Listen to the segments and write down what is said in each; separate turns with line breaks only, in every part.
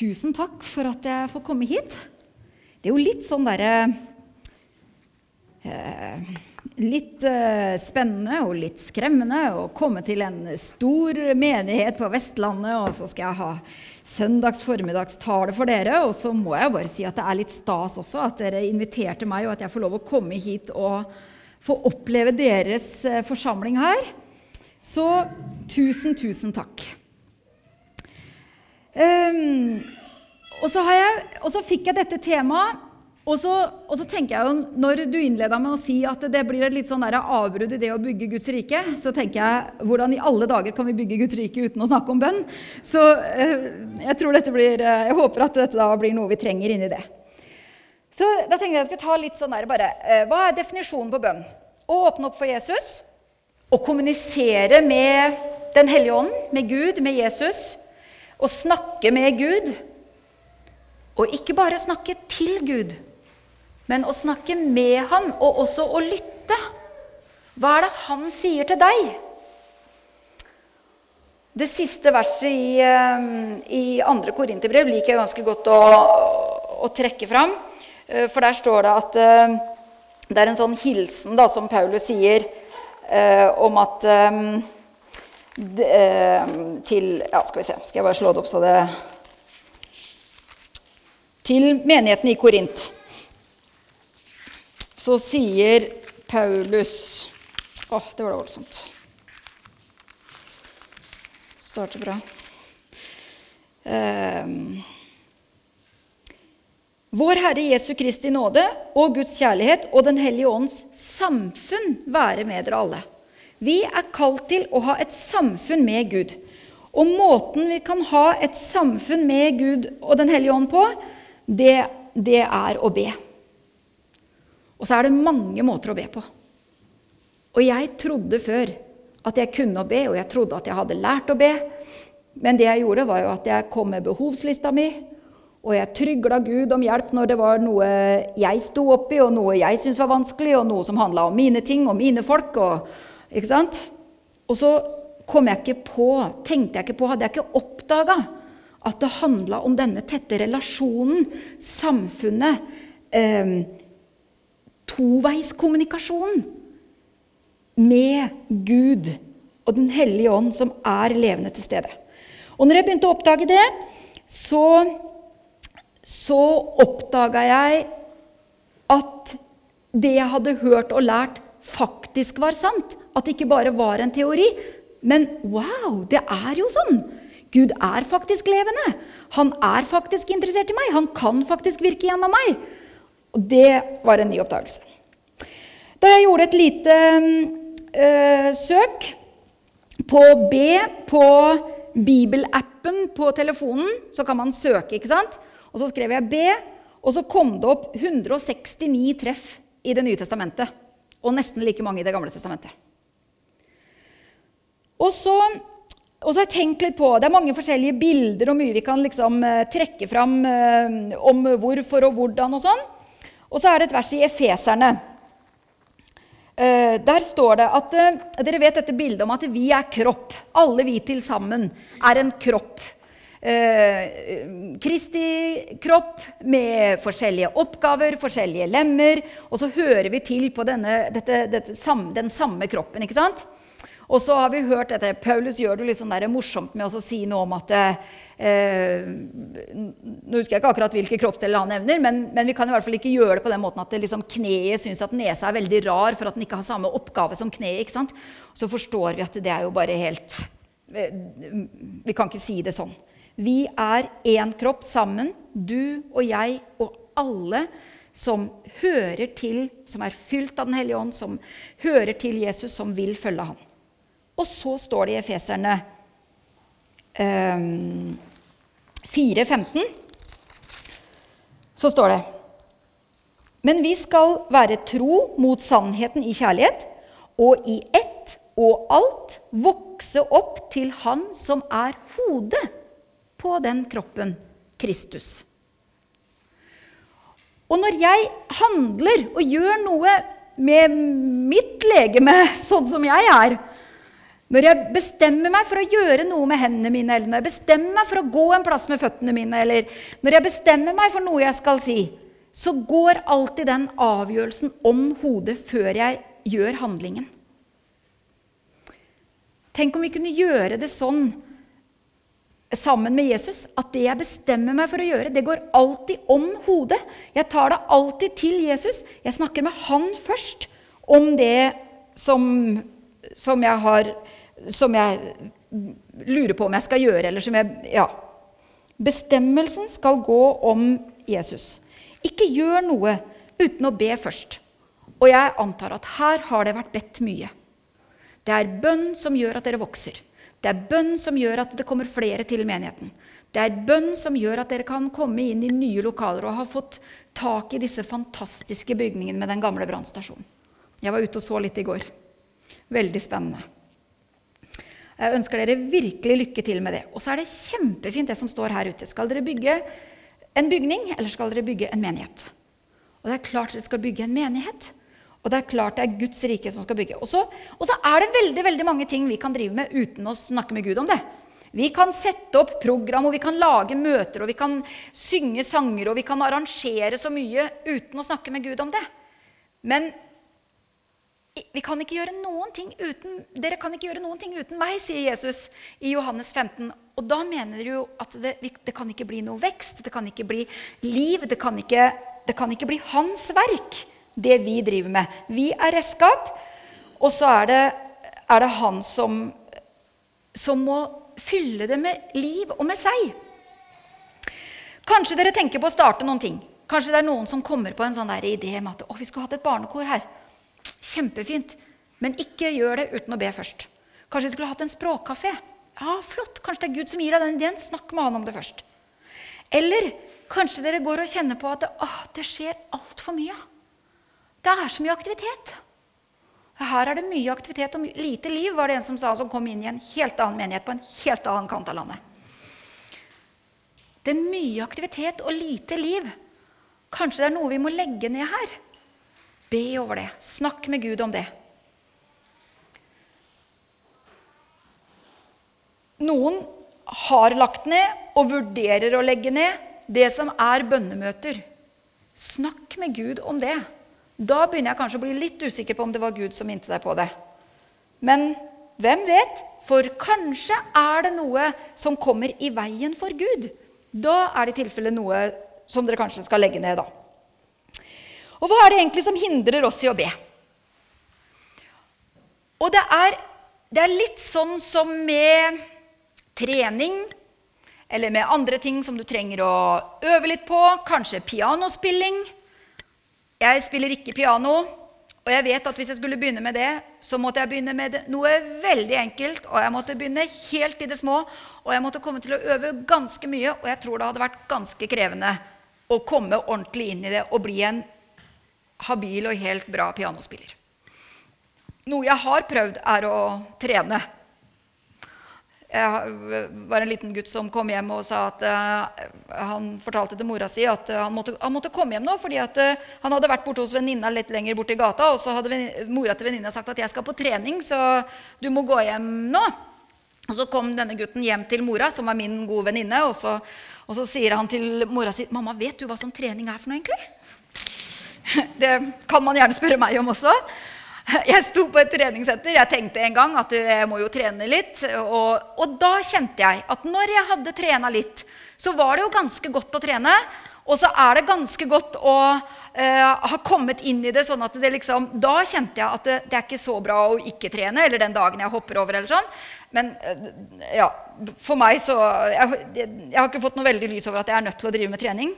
Tusen takk for at jeg får komme hit. Det er jo litt sånn derre eh, Litt eh, spennende og litt skremmende å komme til en stor menighet på Vestlandet, og så skal jeg ha søndags formiddagstale for dere. Og så må jeg bare si at det er litt stas også at dere inviterte meg, og at jeg får lov å komme hit og få oppleve deres eh, forsamling her. Så tusen, tusen takk. Um, og, så jeg, og, så fikk jeg dette temaet. Og så, og så, tenker jeg jo, Når du innleda med å si at det blir et litt sånn avbrudd i det å bygge Guds rike, så tenker jeg hvordan i alle dager kan vi bygge Guds rike uten å snakke om bønn? Så eh, jeg, tror dette blir, eh, jeg håper at dette da blir noe vi trenger inni det. Så da tenkte jeg jeg skulle ta litt sånn der bare, eh, Hva er definisjonen på bønn? Å åpne opp for Jesus. Å kommunisere med Den hellige ånd, med Gud, med Jesus. Å snakke med Gud. Og ikke bare snakke til Gud, men å snakke med ham, og også å lytte. Hva er det Han sier til deg? Det siste verset i, eh, i andre Korinterbrev liker jeg ganske godt å, å, trekke fram. Eh, for der står det at eh, det er en sånn hilsen da, som Paulus sier om at til ja, Skal vi se, skal jeg bare slå det opp så det Til menigheten i Korint så sier Paulus Å, oh, det var da voldsomt. Starter bra. Um, vår Herre Jesu Kristi nåde og Guds kjærlighet og Den hellige ånds samfunn være med dere alle. Vi er kalt til å ha et samfunn med Gud. Og måten vi kan ha et samfunn med Gud og Den hellige ånd på, det, det er å be. Og så er det mange måter å be på. Og jeg trodde før at jeg kunne å be, og jeg trodde at jeg hadde lært å be. Men det jeg gjorde, var jo at jeg kom med behovslista mi, og jeg trygla Gud om hjelp når det var noe jeg sto oppi, og noe jeg syntes var vanskelig, og noe som handla om mine ting og mine folk. og ikke sant? Og så kom jeg ikke på, tenkte jeg ikke på, hadde jeg ikke oppdaga at det handla om denne tette relasjonen, samfunnet, eh, toveiskommunikasjonen med Gud og Den hellige ånd, som er levende til stede. Og når jeg begynte å oppdage det, så, så oppdaga jeg at det jeg hadde hørt og lært, faktisk var sant. At det ikke bare var en teori. Men wow, det er jo sånn! Gud er faktisk levende. Han er faktisk interessert i meg. Han kan faktisk virke gjennom meg. Og det var en ny oppdagelse. Da jeg gjorde et lite øh, søk på B på bibelappen på telefonen, så kan man søke, ikke sant? Og så skrev jeg B, og så kom det opp 169 treff i Det nye testamentet. Og nesten like mange i Det gamle testamentet. Og så, og så, har jeg tenkt litt på Det er mange forskjellige bilder og mye vi kan liksom, uh, trekke fram uh, om hvorfor og hvordan og sånn. Og så er det et vers i Efeserne. Uh, der står det at Dere vet dette bildet om at vi er kropp. Alle vi til sammen er en kropp. Kristi kropp med forskjellige oppgaver, forskjellige lemmer. Og så hører vi til på denne, dette, dette, den samme kroppen. ikke sant? Og så har vi hørt dette, Paulus gjør det litt sånn der morsomt med å si noe om at eh, Nå husker jeg ikke akkurat hvilke kroppsdeler han nevner, men, men, vi kan i hvert fall ikke gjøre det på den måten at liksom kneet syns at nesa er veldig rar for at den ikke har samme oppgave som kneet. ikke sant? Så forstår vi at det er jo bare helt Vi kan ikke si det sånn. Vi er én kropp sammen, du og jeg og alle som hører til, som er fylt av Den hellige ånd, som hører til Jesus, som vil følge ham. Og så står det i Efeserne um, 4.15 Så står det Men vi skal være tro mot sannheten i kjærlighet, og i ett og alt vokse opp til Han som er hodet på den kroppen, Kristus. Og når jeg handler og gjør noe med mitt legeme sånn som jeg er, Når jeg bestemmer meg for å gjøre noe med hendene mine, eller når jeg bestemmer meg for å gå en plass med føttene mine, eller når jeg bestemmer meg for noe jeg skal si, så går alltid den avgjørelsen om hodet før jeg gjør handlingen. Tenk om vi kunne gjøre det sånn sammen med Jesus at det jeg bestemmer meg for å gjøre, det går alltid om hodet. Jeg tar det alltid til Jesus. Jeg snakker med han først om det som, som jeg har som jeg lurer på om jeg skal gjøre, eller som jeg Ja. Bestemmelsen skal gå om Jesus. Ikke gjør noe uten å be først. Og jeg antar at her har det vært bedt mye. Det er bønn som gjør at dere vokser. Det er bønn som gjør at det kommer flere til menigheten. Det er bønn som gjør at dere kan komme inn i nye lokaler og ha fått tak i disse fantastiske bygningene med den gamle brannstasjonen. Jeg var ute og så litt i går. Veldig spennende. Jeg ønsker dere virkelig lykke til med det. Og så er det kjempefint det som står her ute. Skal dere bygge en bygning, eller skal dere bygge en menighet? Og det er klart dere skal bygge en menighet. Og det er klart det er Guds rike som skal bygge. Og så, og så er det veldig veldig mange ting vi kan drive med uten å snakke med Gud om det. Vi kan sette opp program, og vi kan lage møter, og vi kan synge sanger, og vi kan arrangere så mye uten å snakke med Gud om det. Men vi kan ikke gjøre noen ting uten, Dere kan ikke gjøre noen ting uten meg, sier Jesus i Johannes 15. Og da mener du jo at det, det, kan ikke bli noe vekst, det kan ikke bli liv, det kan ikke, det kan ikke bli hans verk, det vi driver med. Vi er redskap, og så er det, er det han som, som må fylle det med liv og med seg. Kanskje dere tenker på å starte noen ting. Kanskje det er noen som kommer på en sånn der idé med at å, vi skulle hatt et barnekor her. Kjempefint. Men ikke gjør det uten å be først. Kanskje vi skulle hatt en språkkafé. Ja, flott. Kanskje det er Gud som gir deg den ideen. Snakk med han om det først. Eller kanskje dere går og kjenner på at det, å, det skjer altfor mye. Det er så mye aktivitet. Her er det mye aktivitet og lite liv, var det en som sa, som kom inn i en helt annen menighet på en helt annen kant av landet. Det er mye aktivitet og lite liv. Kanskje det er noe vi må legge ned her. Be over det. Snakk med Gud om det. Noen har lagt ned og vurderer å legge ned det som er bønnemøter. Snakk med Gud om det. Da begynner jeg kanskje å bli litt usikker på om det var Gud som minte deg på det. Men hvem vet? For kanskje er det noe som kommer i veien for Gud. Da er det i tilfelle noe som dere kanskje skal legge ned, da. Og hva er det egentlig som hindrer oss i å be? Og det er, det er litt sånn som med trening eller med andre ting som du trenger å øve litt på. Kanskje pianospilling. Jeg spiller ikke piano, og jeg vet at hvis jeg skulle begynne med det, så måtte jeg begynne med noe veldig enkelt, og jeg måtte begynne helt i det små. Og jeg måtte komme til å øve ganske mye, og jeg tror det hadde vært ganske krevende å komme ordentlig inn i det og bli en habil og helt bra pianospiller. Noe jeg har prøvd, er å trene. Jeg var en liten gutt som kom hjem og sa at uh, han fortalte til mora si at uh, han, måtte, han, måtte, komme hjem nå fordi at, uh, han hadde vært borte hos venninna litt lenger borti gata. Og så hadde mora til venninna sagt at jeg skal på trening, så du må gå hjem nå. Og Så kom denne gutten hjem til mora, som var min gode venninne. Og, og, så sier han til mora si 'Mamma, vet du hva sånn trening er for noe, egentlig?' Det kan man gjerne spørre meg om også. Jeg sto på et treningssenter. Jeg tenkte en gang at jeg må jo trene litt. Og, og da kjente jeg at når jeg hadde trena litt, så var det jo ganske godt å trene. Og så er det ganske godt å uh, ha kommet inn i det sånn at det liksom Da kjente jeg at det, det, er ikke så bra å ikke trene, eller den dagen jeg hopper over, eller sånn. Men uh, ja, for meg så jeg, jeg har ikke fått noe veldig lys over at jeg er nødt til å drive med trening.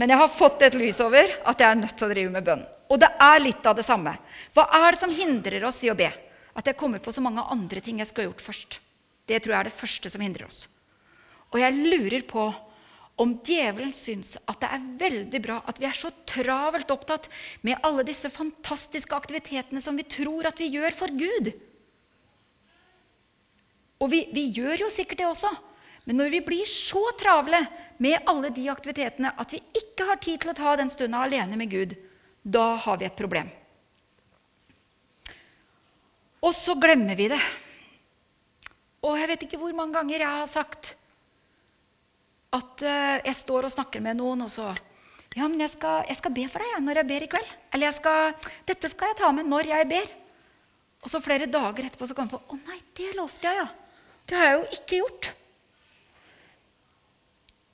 Men jeg har fått et lys over at jeg er nødt til å drive med bønn. Og det er litt av det samme. Hva er det som hindrer oss i å be? At jeg kommer på så mange andre ting jeg skulle gjort først. Det tror jeg er det første som hindrer oss. Og jeg lurer på om djevelen syns at det er veldig bra at vi er så travelt opptatt med alle disse fantastiske aktivitetene som vi tror at vi gjør for Gud. Og vi, vi gjør jo sikkert det også. Men når vi blir så travle med alle de aktivitetene at vi ikke har tid til å ta den stunda alene med Gud, da har vi et problem. Og så glemmer vi det. Og jeg vet ikke hvor mange ganger jeg har sagt at uh, jeg står og snakker med noen, og så Ja, men jeg skal, jeg skal be for deg når jeg ber i kveld. Eller skal, dette skal jeg ta med når jeg ber. Og så flere dager etterpå så kommer jeg på Å nei, det lovte jeg, ja. Det har jeg jo ikke gjort.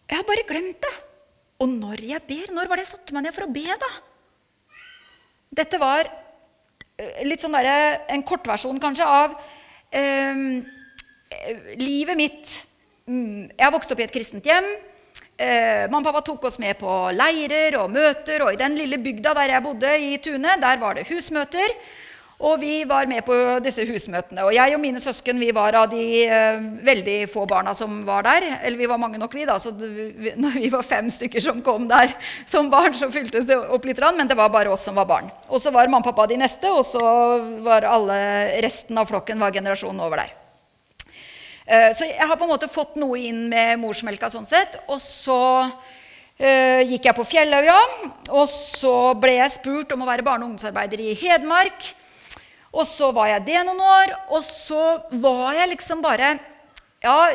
Jeg har bare glemt det. Og når jeg ber Når var det jeg satte meg ned for å be, da? Dette var eh, litt sånn der, en kortversjon kanskje av eh, livet mitt. Mm, jeg har vokst opp i et kristent hjem. Eh, mamma og pappa tok oss med på leirer og møter. Og i den lille bygda der jeg bodde, i Tune, der var det husmøter. Og vi var med på disse husmøtene. Og jeg og mine søsken vi var av de eh, veldig få barna som var der. Eller vi var mange nok, vi, da. Så det, når vi var fem stykker som kom der som barn, så fyltes det opp litt. Men det var bare oss som var barn. Og så var mamma og pappa de neste, og så var alle resten av flokken var generasjonen over der. Eh, så jeg har på en måte fått noe inn med morsmelka sånn sett. Og så eh, gikk jeg på Fjelløya, og så ble jeg spurt om å være barne- og ungdomsarbeider i Hedmark. Og så var jeg det noen år, og så var jeg liksom bare Ja,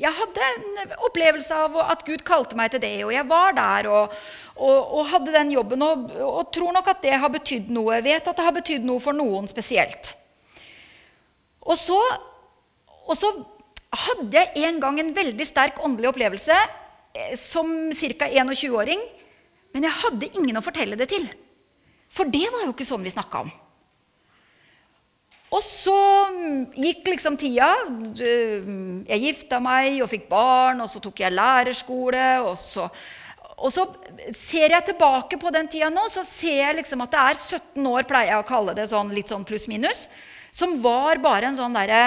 jeg hadde en opplevelse av at Gud kalte meg til det, og jeg var der og, og, og hadde den jobben og, og, tror nok at det har betydd noe. Jeg Vet at det har betydd noe for noen spesielt. Og så, og så hadde jeg en gang en veldig sterk åndelig opplevelse eh, som ca. 21-åring, men jeg hadde ingen å fortelle det til. For det var jo ikke sånn vi snakka om. Og så gikk liksom tida. Jeg gifta meg og fikk barn, og så tok jeg lærerskole. Og så, og så ser jeg tilbake på den tida nå, så ser jeg liksom at det er 17 år, pleier jeg å kalle det sånn, litt sånn pluss-minus, som var bare en sånn derre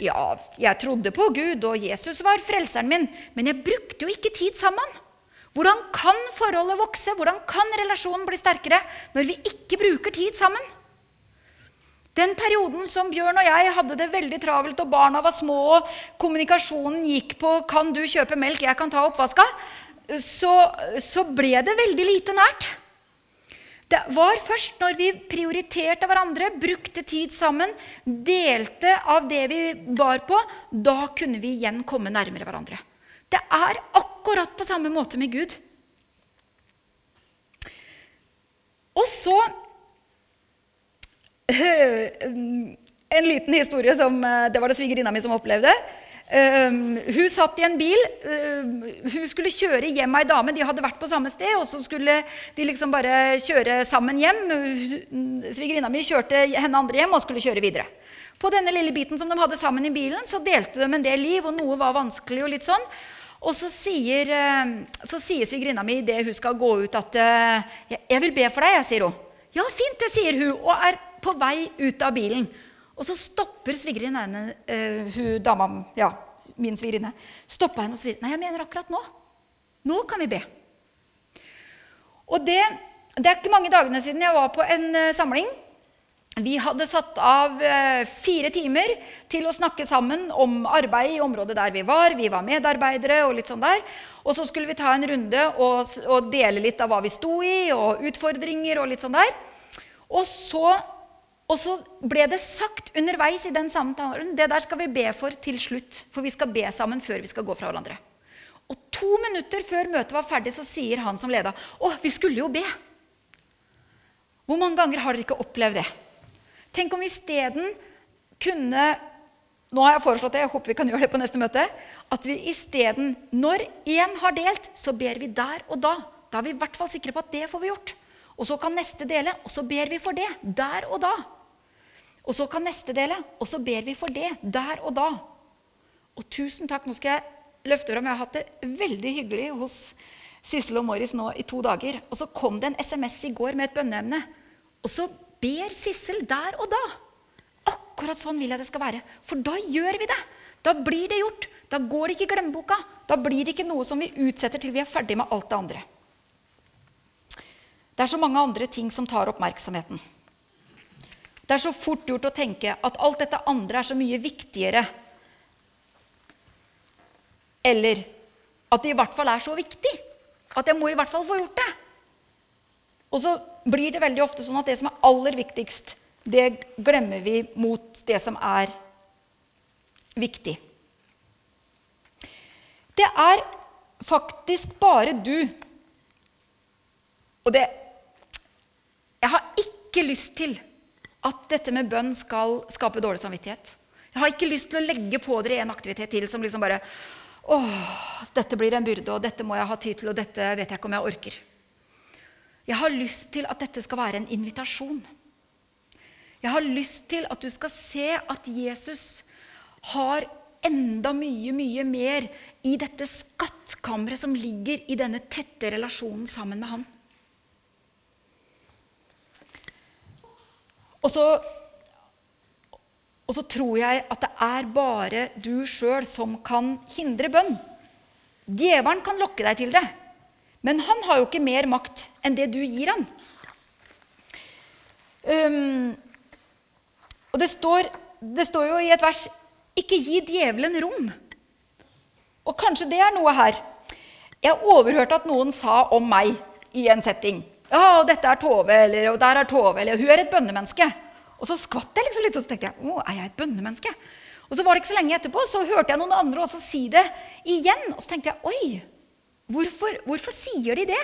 Ja, jeg trodde på Gud, og Jesus var frelseren min, men jeg brukte jo ikke tid sammen. Hvordan kan forholdet vokse? Hvordan kan relasjonen bli sterkere når vi ikke bruker tid sammen? Den perioden som Bjørn og jeg hadde det veldig travelt, og barna var små, og kommunikasjonen gikk på 'Kan du kjøpe melk? Jeg kan ta oppvaska', så, så ble det veldig lite nært. Det var først når vi prioriterte hverandre, brukte tid sammen, delte av det vi bar på, da kunne vi igjen komme nærmere hverandre. Det er akkurat på samme måte med Gud. Og så en liten historie som eh, Det var det svigerinna mi som opplevde. Um, hun satt i en bil. Hun skulle kjøre hjem ei dame. De hadde vært på samme sted. Og så skulle de liksom bare kjøre sammen hjem. Svigerinna mi kjørte henne andre hjem og skulle kjøre videre. På denne lille biten som de hadde sammen i bilen, så delte de en del liv, og noe var vanskelig. Og litt sånn. Og så sier, så sier svigerinna mi idet hun skal gå ut, at 'Jeg vil be for deg', sier hun. 'Ja, fint', det sier hun. og er på vei ut av bilen. Og så stopper svigerinnen henne, uh, hun dama, ja, min svigerinne, stoppa henne og sier nei, jeg mener akkurat nå. Nå kan vi be. Og det, det er ikke mange dagene siden jeg var på en uh, samling. Vi hadde satt av uh, fire timer til å snakke sammen om arbeid i området der vi var. Vi var medarbeidere og litt sånn der. Og så skulle vi ta en runde og, og dele litt av hva vi sto i, og utfordringer og litt sånn der. Og så og så ble det sagt underveis i den samtalen det der skal vi be for til slutt. For vi skal be sammen før vi skal gå fra hverandre. Og to minutter før møtet var ferdig, så sier han som leda, 'Å, vi skulle jo be'. Hvor mange ganger har dere ikke opplevd det? Tenk om vi isteden kunne Nå har jeg foreslått det, jeg håper vi kan gjøre det på neste møte. At vi isteden, når én har delt, så ber vi der og da. Da er vi i hvert fall sikre på at det får vi gjort. Og så kan neste dele, og så ber vi for det. Der og da. Og så kan neste dele, og så ber vi for det der og da. Og tusen takk. Nå skal jeg løfte fram. Jeg har hatt det veldig hyggelig hos Sissel og Morris nå i to dager. Og så kom det en SMS i går med et bønneemne. Og så ber Sissel der og da. Akkurat sånn vil jeg det skal være. For da gjør vi det. Da blir det gjort. Da går det ikke i glemmeboka. Da blir det ikke noe som vi utsetter til vi er ferdig med alt det andre. Det er så mange andre ting som tar oppmerksomheten. Det er så fort gjort å tenke at alt dette andre er så mye viktigere. Eller at det i hvert fall er så viktig. At jeg må i hvert fall få gjort det. Og så blir det veldig ofte sånn at det som er aller viktigst, det glemmer vi mot det som er viktig. Det er faktisk bare du Og det Jeg har ikke lyst til at dette med bønn skal skape dårlig samvittighet. Jeg har ikke lyst til å legge på dere en aktivitet til som liksom bare Åh, dette blir en byrde, og dette må jeg ha tid til, og dette vet jeg ikke om jeg orker. Jeg har lyst til at dette skal være en invitasjon. Jeg har lyst til at du skal se at Jesus har enda mye, mye mer i dette skattkammeret som ligger i denne tette relasjonen sammen med han. Og så, og så tror jeg at det er bare du sjøl som kan hindre bønn. Djevelen kan lokke deg til det, men han har jo ikke mer makt enn det du gir han. Um, og det står, det står jo i et vers ikke gi djevelen rom. Og kanskje det er noe her. Jeg overhørte at noen sa om meg i en setting. Ja, dette er Tove, eller og der er Tove, eller hun er et bønnemenneske. Og så skvatt jeg liksom litt, og så tenkte jeg å, er jeg et bønnemenneske? Og så var det ikke så lenge etterpå, så hørte jeg noen andre også si det igjen. Og så tenkte jeg oi, hvorfor, hvorfor sier de det?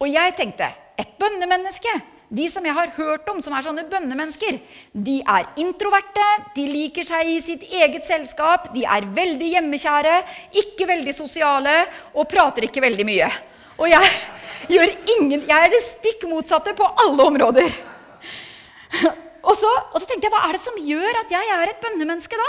Og jeg tenkte et bønnemenneske de som jeg har hørt om som er sånne bønnemennesker, de er introverte, de liker seg i sitt eget selskap, de er veldig hjemmekjære, ikke veldig sosiale og prater ikke veldig mye. Og jeg, gjør ingen, jeg er det stikk motsatte på alle områder. Og så, og så tenkte jeg, hva er det som gjør at jeg er et bønnemenneske da?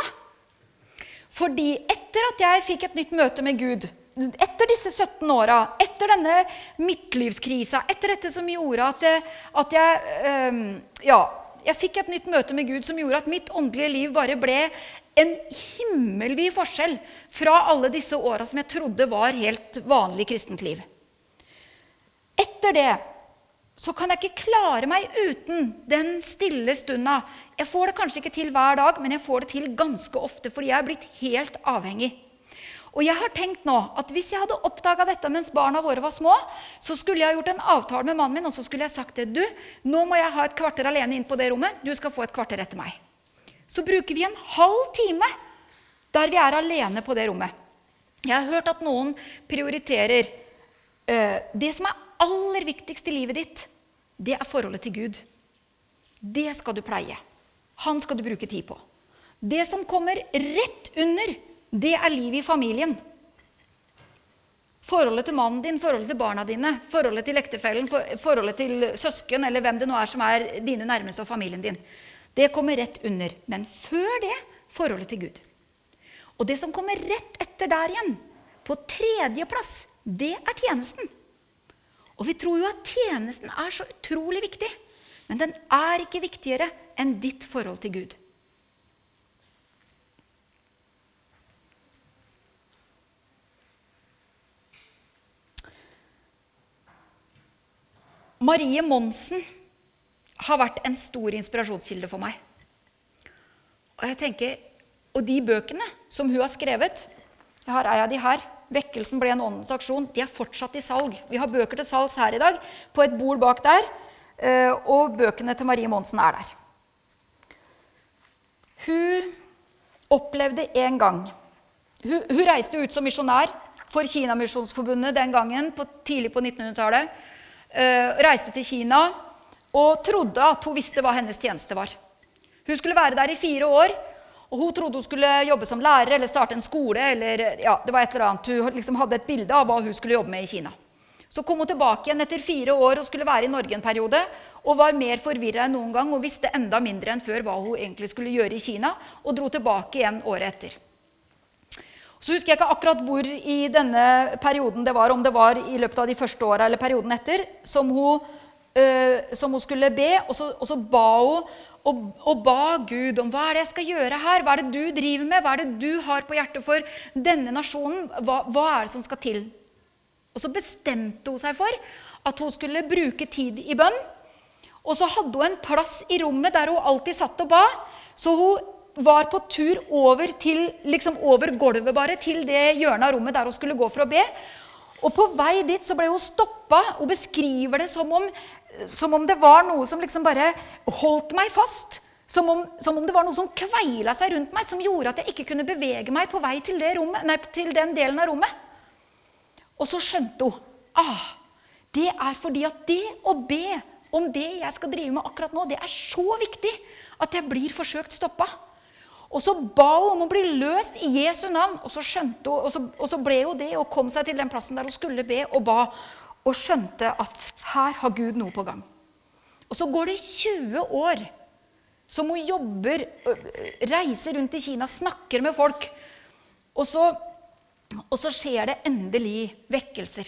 Fordi etter at jeg fikk et nytt møte med Gud etter disse 17 åra, etter denne midtlivskrisa, etter dette som gjorde at, jeg, at jeg øh, Ja, jeg fikk et nytt møte med Gud som gjorde at mitt åndelige liv bare ble en himmelvid forskjell fra alle disse åra som jeg trodde var helt vanlig kristent liv. Etter det så kan jeg ikke klare meg uten den stille stunda. Jeg får det kanskje ikke til hver dag, men jeg får det til ganske ofte fordi jeg er blitt helt avhengig. Og jeg har tenkt nå at Hvis jeg hadde oppdaga dette mens barna våre var små, så skulle jeg gjort en avtale med mannen min og så skulle jeg sagt det. Du, nå må jeg ha et kvarter alene inn på det rommet. Du skal få et kvarter etter meg. Så bruker vi en halv time der vi er alene på det rommet. Jeg har hørt at noen prioriterer uh, Det som er aller viktigste i livet ditt, det er forholdet til Gud. Det skal du pleie. Han skal du bruke tid på. Det som kommer rett under, det er livet i familien. Forholdet til mannen din, forholdet til barna dine, forholdet til ektefellen, forholdet til søsken eller hvem det nå er som er dine nærmeste og familien din. Det kommer rett under. Men før det forholdet til Gud. Og det som kommer rett etter der igjen, på tredjeplass, det er tjenesten. Og vi tror jo at tjenesten er så utrolig viktig. Men den er ikke viktigere enn ditt forhold til Gud. Marie Monsen har vært en stor inspirasjonskilde for meg. Og jeg tenker, og de bøkene som hun har skrevet Jeg har ei av de her. 'Vekkelsen ble en åndens aksjon'. De er fortsatt i salg. Vi har bøker til salgs her i dag på et bord bak der. Eh, og bøkene til Marie Monsen er der. Hun opplevde en gang Hun, hun reiste ut som misjonær for Kinamisjonsforbundet den gangen, på, tidlig på 1900-tallet. Uh, reiste til Kina og trodde at hun visste hva hennes tjeneste var. Hun skulle være der i fire år, og hun trodde hun skulle jobbe som lærer eller starte en skole. eller ja, det var et eller annet. Hun liksom hadde et bilde av hva hun skulle jobbe med i Kina. Så kom hun tilbake igjen etter fire år og skulle være i Norge en periode. Og var mer forvirra enn noen gang og visste enda mindre enn før hva hun egentlig skulle gjøre i Kina. Og dro tilbake igjen året etter. Så husker jeg ikke akkurat hvor i denne perioden det var, om det var i løpet av de første åra eller perioden etter, som hun, øh, som hun skulle be. Og så, og så ba hun og, og, ba Gud om hva er det jeg skal gjøre her. Hva er det du driver med? Hva er det du har på hjertet for denne nasjonen? Hva, hva er det som skal til? Og så bestemte hun seg for at hun skulle bruke tid i bønn. Og så hadde hun en plass i rommet der hun alltid satt og ba. Så hun var på tur over, til, liksom over gulvet bare, til det hjørnet av rommet der hun skulle gå for å be. Og på vei dit så ble hun stoppa. Hun beskriver det som om, som om det var noe som liksom bare holdt meg fast. Som om, som om, det var noe som kveila seg rundt meg, som gjorde at jeg ikke kunne bevege meg på vei til, rommet, nei, til den delen av rommet. Og så skjønte hun ah, det er fordi at det å be om det jeg skal drive med akkurat nå, det er så viktig at jeg blir forsøkt stoppa. Og så ba hun om å bli løst i Jesu navn, og så, skjønte hun, og, så, og så, ble hun det og kom seg til den plassen der hun skulle be og ba, og skjønte at her har Gud noe på gang. Og så går det 20 år som hun jobber, reiser rundt i Kina, snakker med folk. Og så, og så skjer det endelig vekkelser.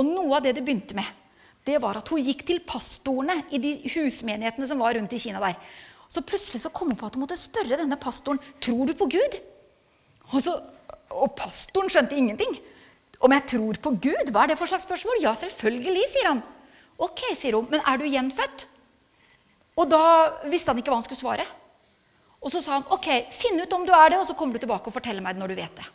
Og noe av det det begynte med, det var at hun gikk til pastorene i de husmenighetene som var rundt i Kina der. Så plutselig så kom hun på at hun måtte spørre denne pastoren tror du på Gud. Og, så, og pastoren skjønte ingenting. Om jeg tror på Gud? Hva er det for slags spørsmål? Ja, selvfølgelig, sier han. Ok, sier hun. Men er du gjenfødt? Og da visste han ikke hva han skulle svare. Og så sa han ok, finn ut om du er det, og så kommer du tilbake og forteller meg det når du vet det.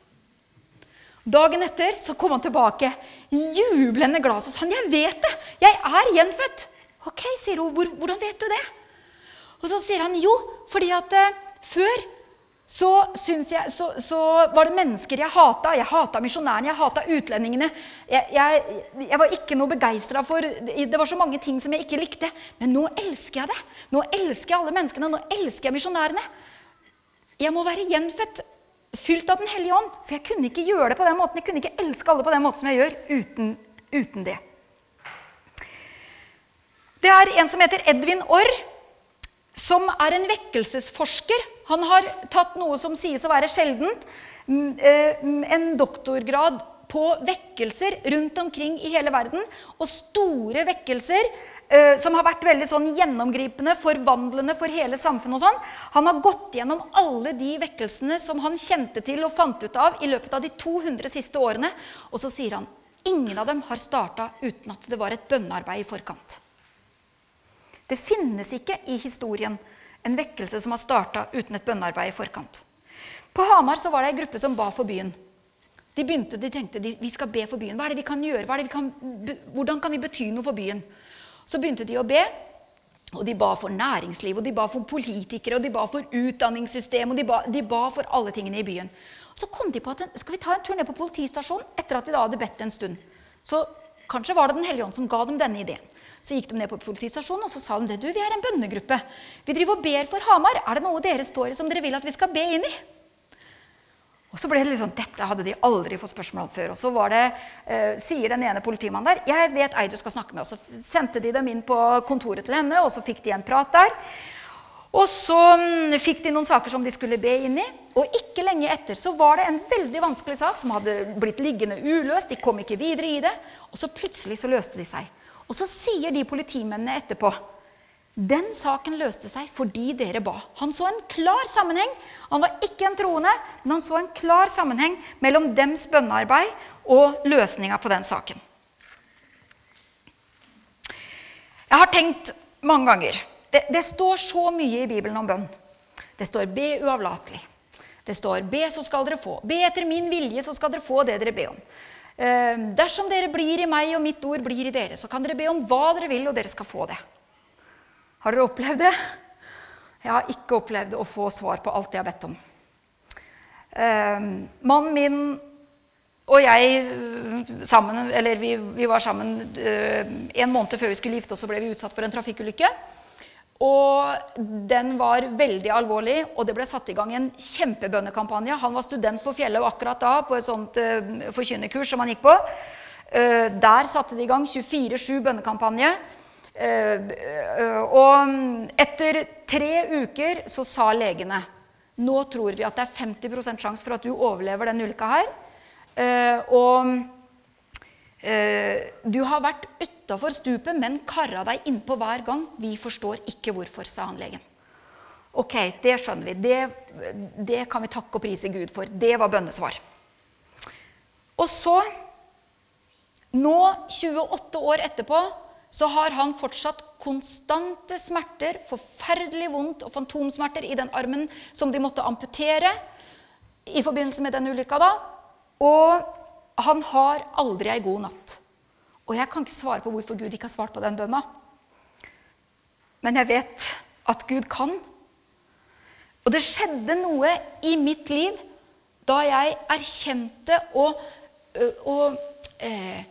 Dagen etter så kom han tilbake jublende glad og sa han, jeg vet det. Jeg er gjenfødt. Ok, sier hun. Hvordan vet du det? Og så sier han jo, fordi at uh, før så, jeg, så, så, var det mennesker jeg hata. Jeg hata misjonærene, jeg hata utlendingene. Jeg, jeg, jeg var ikke noe begeistra for Det var så mange ting som jeg ikke likte. Men nå elsker jeg det. Nå elsker jeg alle menneskene. Nå elsker jeg misjonærene. Jeg må være gjenfødt, fylt av Den hellige ånd. For jeg kunne ikke gjøre det på den måten. Jeg kunne ikke elske alle på den måten som jeg gjør, uten, uten det. Det er en som heter Edvin Orr som er en vekkelsesforsker. Han har tatt noe som sies å være sjeldent, eh, en doktorgrad på vekkelser rundt omkring i hele verden. Og store vekkelser eh, som har vært veldig sånn gjennomgripende, forvandlende for hele samfunnet. og sånn. Han har gått gjennom alle de vekkelsene som han kjente til og fant ut av i løpet av de 200 siste årene. Og så sier han ingen av dem har starta uten at det var et bønnearbeid i forkant. Det finnes ikke i historien en vekkelse som har starta uten et bønnearbeid i forkant. På Hamar var det ei gruppe som ba for byen. De begynte, de tenkte de, vi skal be for byen. Hva er det vi kan gjøre? Vi kan, hvordan kan vi bety noe for byen? Så begynte de å be. Og de ba for næringsliv, og de ba for politikere, og de ba for utdanningssystem, og de ba, de ba for alle tingene i byen. Så kom de på at skal vi ta en tur ned på politistasjonen etter at de da hadde bedt en stund. Så kanskje var det Den hellige ånd som ga dem denne ideen. Så gikk de ned på politistasjonen og så sa de det. Du, vi er en bønnegruppe. Vi driver og ber for Hamar. Er det noe dere står i som dere vil at vi skal be inn i? Og så ble det sånn, Dette hadde de aldri fått spørsmål om før. Og så var det, eh, sier den ene politimannen der jeg vet ei du skal snakke med. Og så sendte de dem inn på kontoret til henne, og så fikk de en prat der. Og så mm, fikk de noen saker som de skulle be inn i. Og ikke lenge etter så var det en veldig vanskelig sak som hadde blitt liggende uløst. De kom ikke videre i det. Og så plutselig så løste de seg. Og så sier de politimennene etterpå den saken løste seg fordi dere ba. Han så en klar sammenheng. Han var ikke en troende, men han så en klar sammenheng mellom dems bønnearbeid og løsninga på den saken. Jeg har tenkt mange ganger det, det, står så mye i Bibelen om bønn. Det står 'be uavlatelig'. Det står 'be, så skal dere få'. 'Be etter min vilje, så skal dere få det dere ber om'. Ehm, dersom dere blir i meg, og mitt ord blir i dere, så kan dere be om hva dere vil, og dere skal få det. Har dere opplevd det? Jeg har ikke opplevd å få svar på alt jeg har bedt om. Ehm, mannen min og jeg sammen, eller vi, vi var sammen eh, en måned før vi skulle gifte oss, så ble vi utsatt for en trafikkulykke. Og den var veldig alvorlig, og det ble satt i gang en kjempebønnekampanje. Han var student på Fjellet akkurat da på et sånt uh, forkynnerkurs som han gikk på. Uh, der satte de i gang 24-7 bønnekampanje. Uh, og etter tre uker så sa legene nå tror vi at det er 50 sjanse for at du overlever den ulykka her. og du har vært ute utafor stupet, men kara deg innpå hver gang. Vi forstår ikke hvorfor, sa han legen. Ok, det skjønner vi. Det, det kan vi takke og prise Gud for. Det var bønnesvar. Og så, nå 28 år etterpå, så har han fortsatt konstante smerter, forferdelig vondt og fantomsmerter i den armen som de måtte amputere i forbindelse med den ulykka da. Og han har aldri ei god natt. Og jeg kan ikke svare på hvorfor Gud ikke har svart på den bønna. Men jeg vet at Gud kan, Og det skjedde noe i mitt liv da jeg erkjente og, og eh,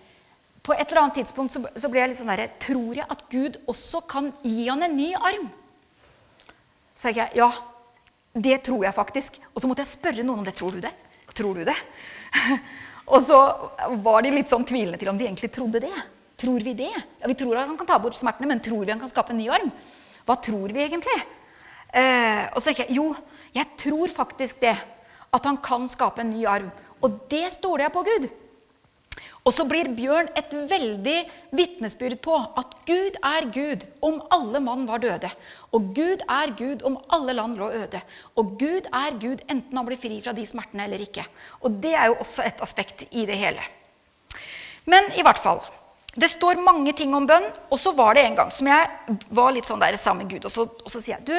På et eller annet tidspunkt så, så ble jeg litt sånn derre Tror jeg at Gud også kan gi han en ny arm? Så jeg ja, det tror jeg faktisk. Og så måtte jeg spørre noen om det. Tror du det? Tror du det? og så var de litt sånn tvilende til om de egentlig trodde det. Tror vi det? Ja, Vi tror at han kan ta bort smertene, men tror vi han kan skape en ny arm? Hva tror vi egentlig? Eh, og så tenker jeg jo, jeg tror faktisk det. At han kan skape en ny arm. Og det stoler jeg på Gud. Og så blir Bjørn et veldig vitnesbyrd på at Gud er Gud om alle mann var døde. Og Gud er Gud om alle land lå øde. Og Gud er Gud enten han blir fri fra de smertene eller ikke. Og det er jo også et aspekt i det hele. Men i hvert fall. Det står mange ting om bønn. Og så var det en gang som jeg var litt sånn der sammen med Gud. Og så, og så sier jeg du,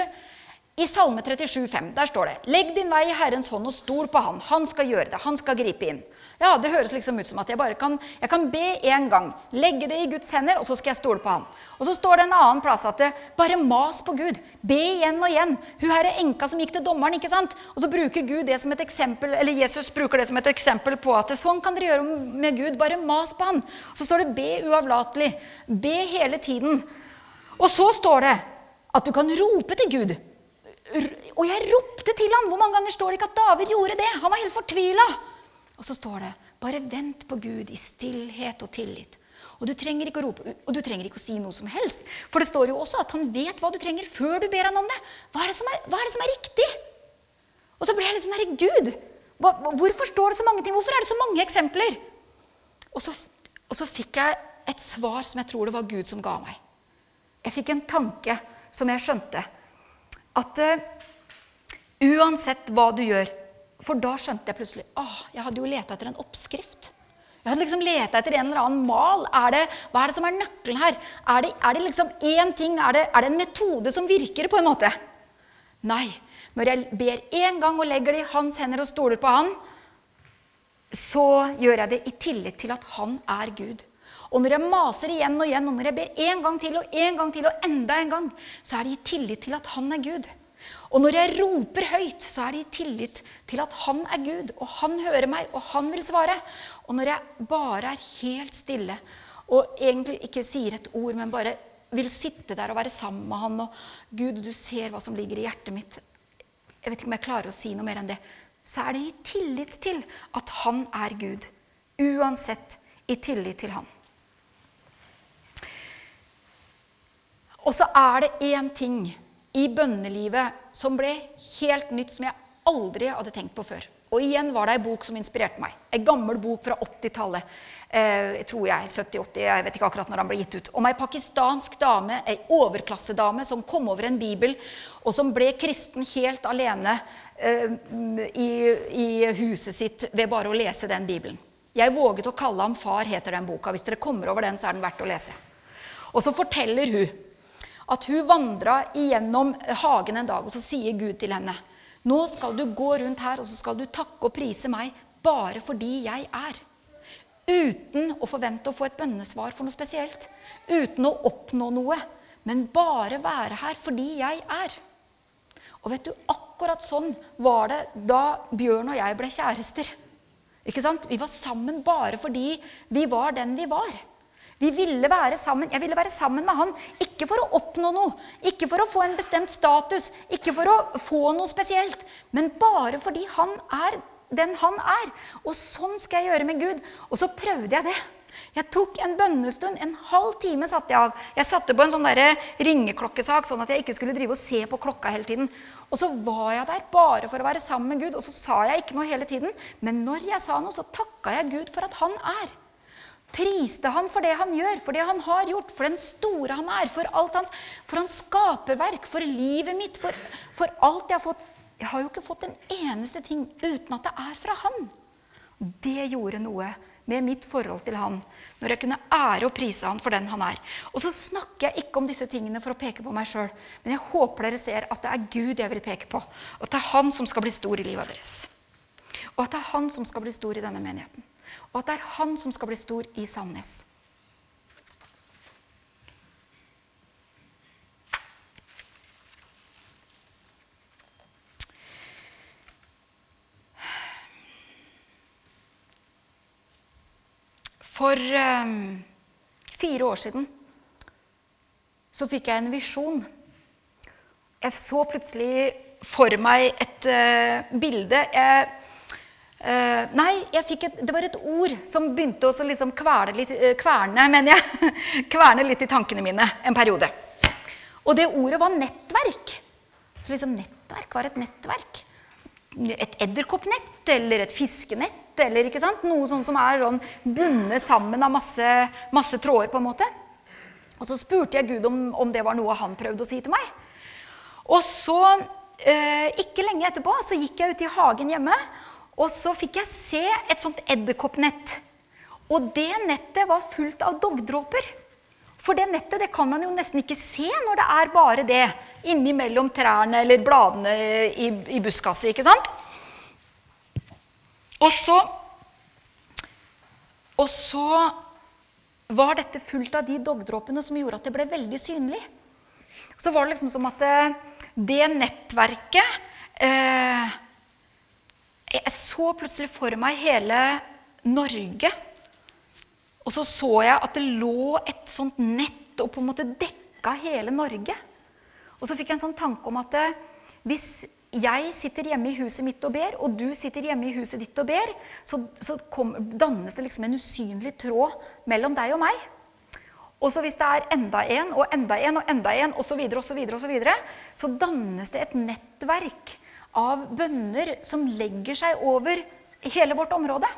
i Salme 37, 37,5 der står det Legg din vei i Herrens hånd og stol på Han. Han skal gjøre det. Han skal gripe inn. Ja, Det høres liksom ut som at jeg bare kan, jeg kan be én gang. Legge det i Guds hender, og så skal jeg stole på Han. Og så står det en annen plass at det, bare mas på Gud. Be igjen og igjen. Hun her er enka som gikk til dommeren. ikke sant? Og så bruker Gud det som et eksempel, eller Jesus bruker det som et eksempel på at sånn kan dere gjøre med Gud. Bare mas på Han. Så står det be uavlatelig. Be hele tiden. Og så står det at du kan rope til Gud. Og jeg ropte til han. Hvor mange ganger står det ikke at David gjorde det? Han var helt fortvila. Og så står det bare vent på Gud i stillhet og tillit. Og du trenger ikke å rope, og du trenger ikke å si noe som helst. For det står jo også at han vet hva du trenger før du ber han om det. Hva er det som er, er, det som er riktig? Og så ble jeg litt sånn herre Gud, hvorfor står det så mange ting? Hvorfor er det så mange eksempler? Og så, og så fikk jeg et svar som jeg tror det var Gud som ga meg. Jeg fikk en tanke som jeg skjønte at uh, uansett hva du gjør For da skjønte jeg plutselig åh, jeg hadde jo leta etter en oppskrift. Jeg hadde liksom leta etter en eller annen mal. Er det, hva er det som er nøkkelen her? Er det, er det liksom én ting? Er det, er det, en metode som virker, på en måte? Nei. Når jeg ber én gang og legger det i hans hender og stoler på han, så gjør jeg det i tillit til at han er Gud. Og når jeg maser igjen og igjen, og når jeg ber en gang til og en gang til og enda en gang, så er det i tillit til at han er Gud. Og når jeg roper høyt, så er det i tillit til at han er Gud, og han hører meg, og han vil svare. Og når jeg bare er helt stille og egentlig ikke sier et ord, men bare vil sitte der og være sammen med han, og Gud, du ser hva som ligger i hjertet mitt Jeg vet ikke om jeg klarer å si noe mer enn det. Så er det i tillit til at han er Gud. Uansett i tillit til han. Og så er det én ting i bønnelivet som ble helt nytt, som jeg aldri hadde tenkt på før. Og igjen var det ei bok som inspirerte meg. Ei gammel bok fra 80-tallet. Eh, tror jeg, 70-80, jeg vet ikke akkurat når den ble gitt ut. Om ei pakistansk dame, ei overklassedame, som kom over en bibel, og som ble kristen helt alene eh, i, i, huset sitt ved bare å lese den bibelen. Jeg våget å kalle ham far, heter den boka. Hvis dere kommer over den, så er den verdt å lese. Og så forteller hun at hun vandra igjennom hagen en dag, og så sier Gud til henne Nå skal du gå rundt her, og så skal du takke og prise meg bare fordi jeg er. Uten å forvente å få et bønnesvar for noe spesielt. Uten å oppnå noe. Men bare være her fordi jeg er. Og vet du, akkurat sånn var det da Bjørn og jeg ble kjærester. Ikke sant? Vi var sammen bare fordi vi var den vi var. Vi ville være sammen. Jeg ville være sammen med han. Ikke for å oppnå noe, ikke for å få en bestemt status, ikke for å få noe spesielt, men bare fordi han er den han er. Og sånn skal jeg gjøre med Gud. Og så prøvde jeg det. Jeg tok en bønnestund. En halv time satte jeg av. Jeg satte på en sånn ringeklokkesak, sånn at jeg ikke skulle drive og se på klokka hele tiden. Og så var jeg der bare for å være sammen med Gud, og så sa jeg ikke noe hele tiden. Men når jeg sa noe, så takka jeg Gud for at han er. Priste han for det han gjør, for det han har gjort, for den store han er, for alt hans, for hans skaperverk, for livet mitt, for, for alt jeg har fått. Jeg har jo ikke fått en eneste ting uten at det er fra han. Det gjorde noe med mitt forhold til han, når jeg kunne ære og prise han for den han er. Og så snakker jeg ikke om disse tingene for å peke på meg sjøl, men jeg håper dere ser at det er Gud jeg vil peke på, at det er han som skal bli stor i livet deres. Og at det er han som skal bli stor i denne menigheten og at det er han som skal bli stor i Sandnes. For um, fire år siden så fikk jeg en visjon. Jeg så plutselig for meg et uh, bilde. Jeg uh, nei, et, det var et ord som begynte å liksom litt, uh, kverne, mener jeg, kverne litt i tankene mine en periode. Og det ordet var nettverk. Så liksom nettverk var et nettverk. Et edderkoppnett eller et fiskenett eller ikke sant? noe sånt som er sånn bundet sammen av masse, masse tråder. på en måte. Og så spurte jeg Gud om, om, det var noe han prøvde å si til meg. Og så, uh, ikke lenge etterpå, så gikk jeg ut i hagen hjemme, og så fikk jeg se et sånt edderkoppnett. Og det nettet var fullt av dogdråper. For det nettet det kan man jo nesten ikke se når det er bare det innimellom trærne eller bladene i, i buskaset, ikke sant? Og så, og så var dette fullt av de dogdråpene som gjorde at det ble veldig synlig. Så var det liksom som at det, eh, det nettverket eh, Jeg så plutselig for meg hele Norge. Og så så jeg at det lå et sånt nett og på en måte dekka hele Norge. Og så fikk jeg en sånn tanke om at eh, hvis jeg sitter hjemme i huset mitt og ber, og du sitter hjemme i huset ditt og ber, så, så kom, dannes det liksom en usynlig tråd mellom deg og meg. Og så hvis det er enda en og enda en og enda en osv., så, videre, og så, videre, og så, videre, så dannes det et nettverk av bønner som legger seg over hele vårt område.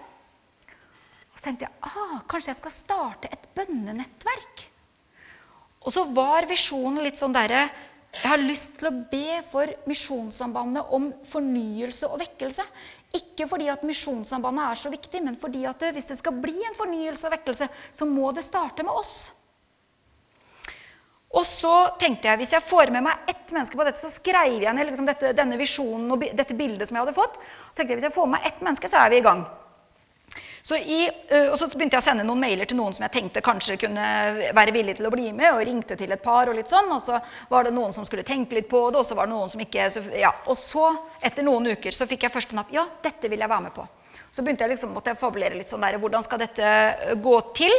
Og så tenkte jeg ah, kanskje jeg skal starte et bønnenettverk. Og så var visjonen litt sånn derre jeg har lyst til å be for Misjonssambandet om fornyelse og vekkelse. Ikke fordi at Misjonssambandet er så viktig, men fordi at hvis det skal bli en fornyelse og vekkelse, så må det starte med oss. Og så tenkte jeg, Hvis jeg får med meg ett menneske på dette, så skrev jeg ned liksom dette, denne visjonen og dette bildet som jeg hadde fått. Så tenkte jeg, Hvis jeg får med meg ett menneske, så er vi i gang. Så i, og så begynte jeg å sende noen mailer til noen som jeg tenkte kanskje kunne være villig til å bli med, og ringte til et par. Og litt sånn, og så var det noen som skulle tenke litt på det, og så var det noen som ikke så, ja. Og så, etter noen uker, så fikk jeg første napp. Ja, dette vil jeg være med på. Så begynte jeg liksom, måtte jeg fabulere litt sånn der, hvordan skal dette gå til.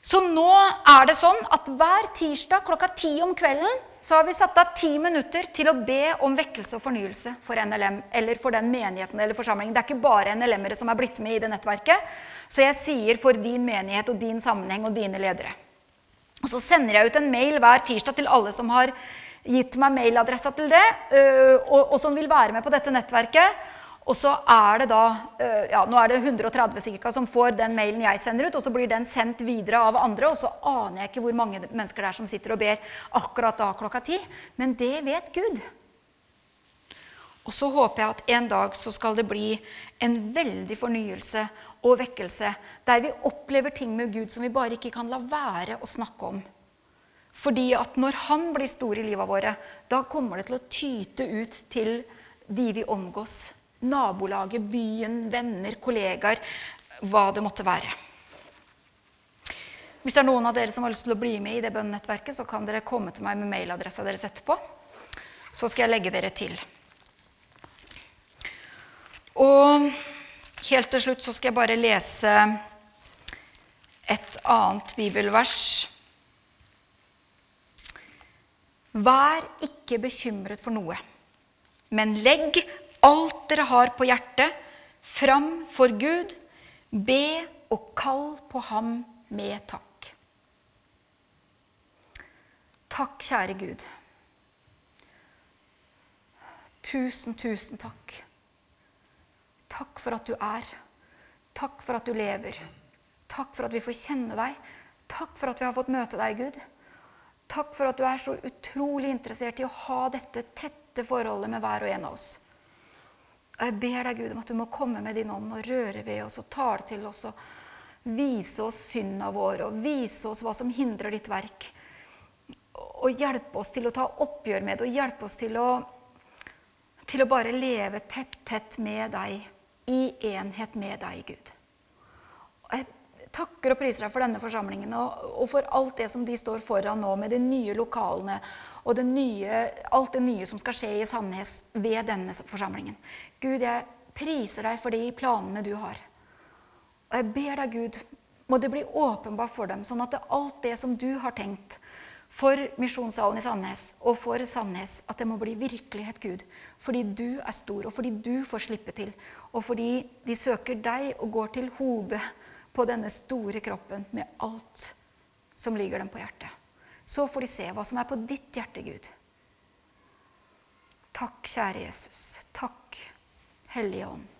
Så nå er det sånn at hver tirsdag klokka ti om kvelden så har vi satt av ti minutter til å be om vekkelse og fornyelse for NLM eller for den menigheten eller forsamlingen. Det er ikke bare NLM-ere som er blitt med i det nettverket. Så jeg sier for din menighet og din sammenheng og dine ledere. Og så sender jeg ut en mail hver tirsdag til alle som har gitt meg mailadressa til det, og som vil være med på dette nettverket. Og så er det da øh, ja, Nå er det 130 cirka som får den mailen jeg sender ut, og så blir den sendt videre av andre, og så aner jeg ikke hvor mange mennesker det er som sitter og ber akkurat da klokka ti. Men det vet Gud. Og så håper jeg at en dag så skal det bli en veldig fornyelse og vekkelse, der vi opplever ting med Gud som vi bare ikke kan la være å snakke om. Fordi at når Han blir stor i livet våre, da kommer det til å tyte ut til de vi omgås nabolaget, byen, venner, kollegaer, hva det måtte være. Hvis det er noen av dere som har lyst til å bli med i det bønnenettverket, så kan dere komme til meg med mailadressa deres etterpå. Så skal jeg legge dere til. Og helt til slutt så skal jeg bare lese et annet bibelvers. Vær ikke bekymret for noe, men legg alt dere har på hjertet, fram for Gud. Be og kall på ham med takk. Takk, kjære Gud. Tusen, tusen takk. Takk for at du er. Takk for at du lever. Takk for at vi får kjenne deg. Takk for at vi har fått møte deg, Gud. Takk for at du er så utrolig interessert i å ha dette tette forholdet med hver og en av oss. Og jeg ber deg, Gud, om at du må komme med din ånd og røre ved oss og tale til oss og vise oss synda vår og vise oss hva som hindrer ditt verk. Og hjelpe oss til å ta oppgjør med det og hjelpe oss til å, til å bare leve tett, tett med deg, i enhet med deg, Gud. Og jeg takker og priser deg for denne forsamlingen og, og, for alt det som de står foran nå, med de nye lokalene og det nye, alt det nye som skal skje i Sandnes ved denne forsamlingen. Gud, jeg priser deg for de planene du har. Og jeg ber deg, Gud, må det bli åpenbart for dem, sånn at det, alt det som du har tenkt for Misjonssalen i Sandnes og for Sandnes, at det må bli virkelighet, Gud. Fordi du er stor, og fordi du får slippe til. Og fordi de søker deg og går til hodet på denne store kroppen med alt som ligger dem på hjertet. Så får de se hva som er på ditt hjerte, Gud. Takk, kjære Jesus. Takk, Hellige Ånd.